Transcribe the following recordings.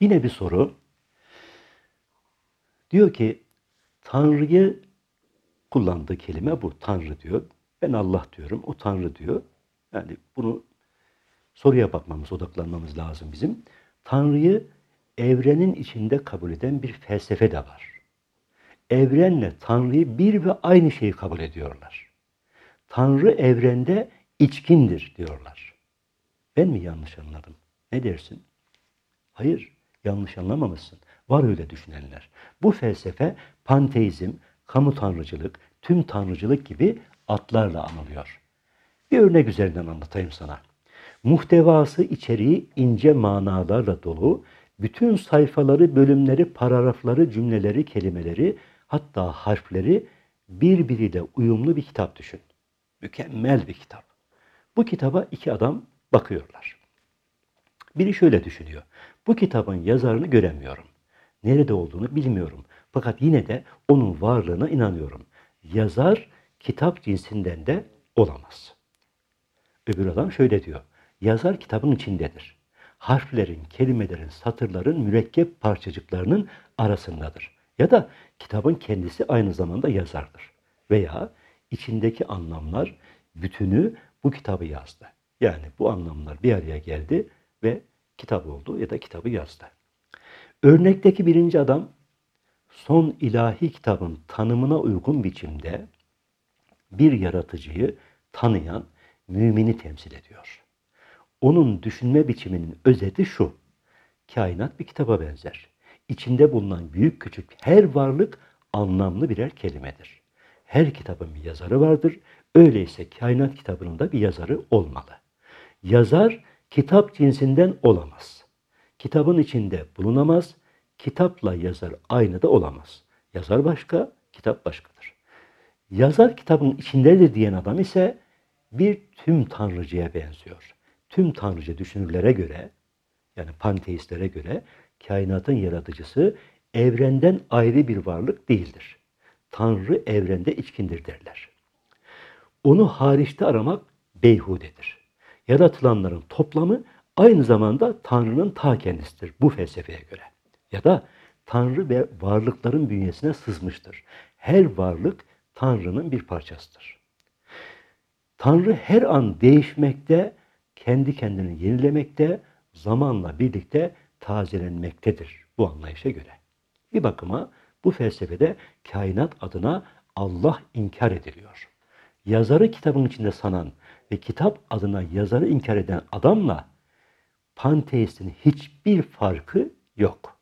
Yine bir soru. Diyor ki Tanrı'yı kullandığı kelime bu. Tanrı diyor. Ben Allah diyorum. O Tanrı diyor. Yani bunu soruya bakmamız, odaklanmamız lazım bizim. Tanrı'yı evrenin içinde kabul eden bir felsefe de var. Evrenle Tanrı'yı bir ve aynı şeyi kabul ediyorlar. Tanrı evrende içkindir diyorlar. Ben mi yanlış anladım? Ne dersin? Hayır, yanlış anlamamışsın. Var öyle düşünenler. Bu felsefe panteizm, kamu tanrıcılık, tüm tanrıcılık gibi atlarla anılıyor. Bir örnek üzerinden anlatayım sana. Muhtevası içeriği ince manalarla dolu, bütün sayfaları, bölümleri, paragrafları, cümleleri, kelimeleri, hatta harfleri birbiriyle uyumlu bir kitap düşün. Mükemmel bir kitap. Bu kitaba iki adam bakıyorlar. Biri şöyle düşünüyor. Bu kitabın yazarını göremiyorum. Nerede olduğunu bilmiyorum. Fakat yine de onun varlığına inanıyorum. Yazar kitap cinsinden de olamaz. Öbür adam şöyle diyor. Yazar kitabın içindedir. Harflerin, kelimelerin, satırların mürekkep parçacıklarının arasındadır. Ya da kitabın kendisi aynı zamanda yazardır. Veya içindeki anlamlar bütünü bu kitabı yazdı. Yani bu anlamlar bir araya geldi ve kitap oldu ya da kitabı yazdı. Örnekteki birinci adam son ilahi kitabın tanımına uygun biçimde bir yaratıcıyı tanıyan mümini temsil ediyor. Onun düşünme biçiminin özeti şu. Kainat bir kitaba benzer. İçinde bulunan büyük küçük her varlık anlamlı birer kelimedir. Her kitabın bir yazarı vardır. Öyleyse kainat kitabının da bir yazarı olmalı. Yazar kitap cinsinden olamaz. Kitabın içinde bulunamaz. Kitapla yazar aynı da olamaz. Yazar başka, kitap başkadır. Yazar kitabın içindedir diyen adam ise bir tüm tanrıcıya benziyor. Tüm tanrıcı düşünürlere göre, yani panteistlere göre kainatın yaratıcısı evrenden ayrı bir varlık değildir. Tanrı evrende içkindir derler. Onu hariçte aramak beyhudedir. Yaratılanların toplamı aynı zamanda Tanrı'nın ta kendisidir bu felsefeye göre. Ya da Tanrı ve varlıkların bünyesine sızmıştır. Her varlık Tanrı'nın bir parçasıdır. Tanrı her an değişmekte, kendi kendini yenilemekte, zamanla birlikte tazelenmektedir bu anlayışa göre. Bir bakıma bu felsefede kainat adına Allah inkar ediliyor. Yazarı kitabın içinde sanan ve kitap adına yazarı inkar eden adamla panteistin hiçbir farkı yok.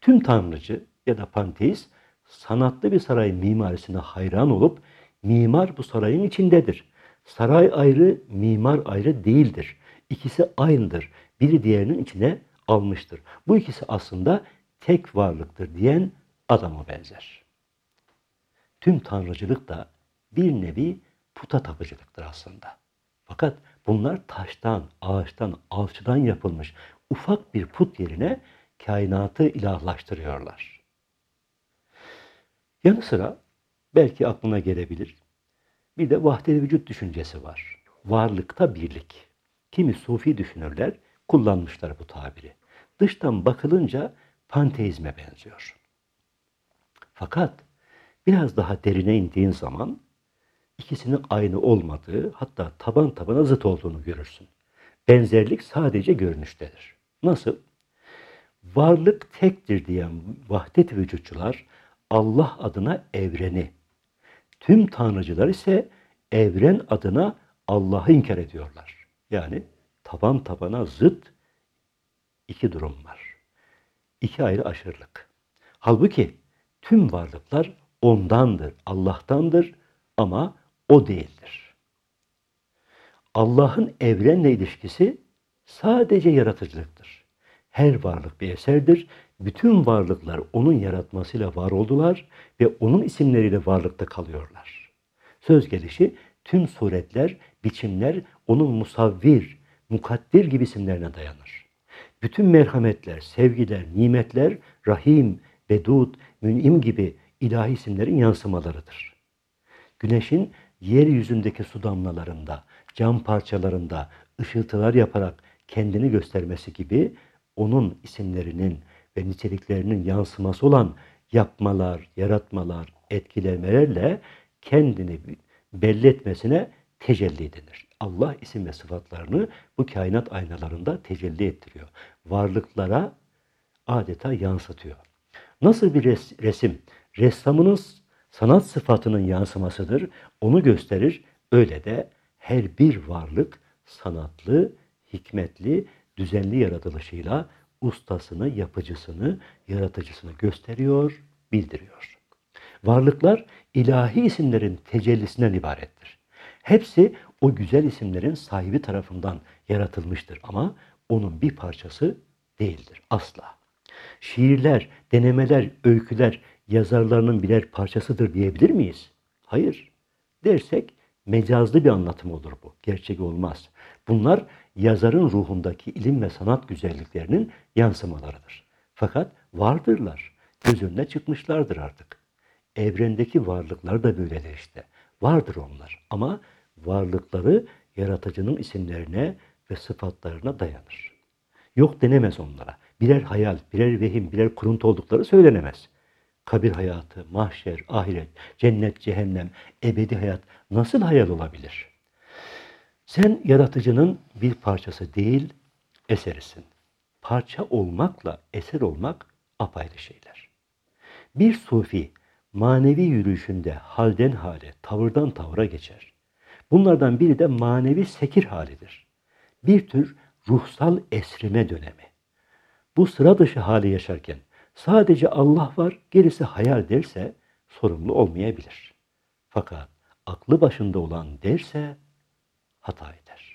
Tüm tanrıcı ya da panteist sanatlı bir saray mimarisine hayran olup mimar bu sarayın içindedir. Saray ayrı, mimar ayrı değildir. İkisi aynıdır. Biri diğerinin içine almıştır. Bu ikisi aslında tek varlıktır diyen adama benzer. Tüm tanrıcılık da bir nevi puta tapıcılıktır aslında. Fakat bunlar taştan, ağaçtan, alçıdan yapılmış ufak bir put yerine kainatı ilahlaştırıyorlar. Yanı sıra belki aklına gelebilir. Bir de vahdet vücut düşüncesi var. Varlıkta birlik. Kimi sufi düşünürler kullanmışlar bu tabiri. Dıştan bakılınca panteizme benziyor. Fakat biraz daha derine indiğin zaman ikisinin aynı olmadığı hatta taban tabana zıt olduğunu görürsün. Benzerlik sadece görünüştedir. Nasıl? Varlık tektir diyen vahdet vücutçular Allah adına evreni, tüm tanrıcılar ise evren adına Allah'ı inkar ediyorlar. Yani taban tabana zıt iki durum var. İki ayrı aşırılık. Halbuki tüm varlıklar ondandır, Allah'tandır ama o değildir. Allah'ın evrenle ilişkisi sadece yaratıcılıktır. Her varlık bir eserdir. Bütün varlıklar onun yaratmasıyla var oldular ve onun isimleriyle varlıkta kalıyorlar. Söz gelişi tüm suretler, biçimler onun musavvir, mukaddir gibi isimlerine dayanır. Bütün merhametler, sevgiler, nimetler, rahim, vedud, mün'im gibi ilahi isimlerin yansımalarıdır. Güneşin yeryüzündeki su damlalarında, cam parçalarında ışıltılar yaparak kendini göstermesi gibi onun isimlerinin ve niteliklerinin yansıması olan yapmalar, yaratmalar, etkilemelerle kendini belli etmesine tecelli denir. Allah isim ve sıfatlarını bu kainat aynalarında tecelli ettiriyor. Varlıklara adeta yansıtıyor. Nasıl bir res resim ressamının sanat sıfatının yansımasıdır, onu gösterir. Öyle de her bir varlık sanatlı, hikmetli, düzenli yaratılışıyla ustasını, yapıcısını, yaratıcısını gösteriyor, bildiriyor. Varlıklar ilahi isimlerin tecellisinden ibarettir. Hepsi o güzel isimlerin sahibi tarafından yaratılmıştır ama onun bir parçası değildir asla. Şiirler, denemeler, öyküler yazarlarının birer parçasıdır diyebilir miyiz? Hayır. Dersek mecazlı bir anlatım olur bu. Gerçek olmaz. Bunlar yazarın ruhundaki ilim ve sanat güzelliklerinin yansımalarıdır. Fakat vardırlar. Göz önüne çıkmışlardır artık. Evrendeki varlıklar da böyledir işte. Vardır onlar ama varlıkları yaratıcının isimlerine ve sıfatlarına dayanır. Yok denemez onlara. Birer hayal, birer vehim, birer kuruntu oldukları söylenemez. Kabir hayatı, mahşer, ahiret, cennet, cehennem, ebedi hayat nasıl hayal olabilir? Sen yaratıcının bir parçası değil, eserisin. Parça olmakla eser olmak apayrı şeyler. Bir sufi manevi yürüyüşünde halden hale, tavırdan tavıra geçer. Bunlardan biri de manevi sekir halidir. Bir tür ruhsal esrime dönemi. Bu sıra dışı hali yaşarken sadece Allah var, gerisi hayal derse sorumlu olmayabilir. Fakat aklı başında olan derse hata eder.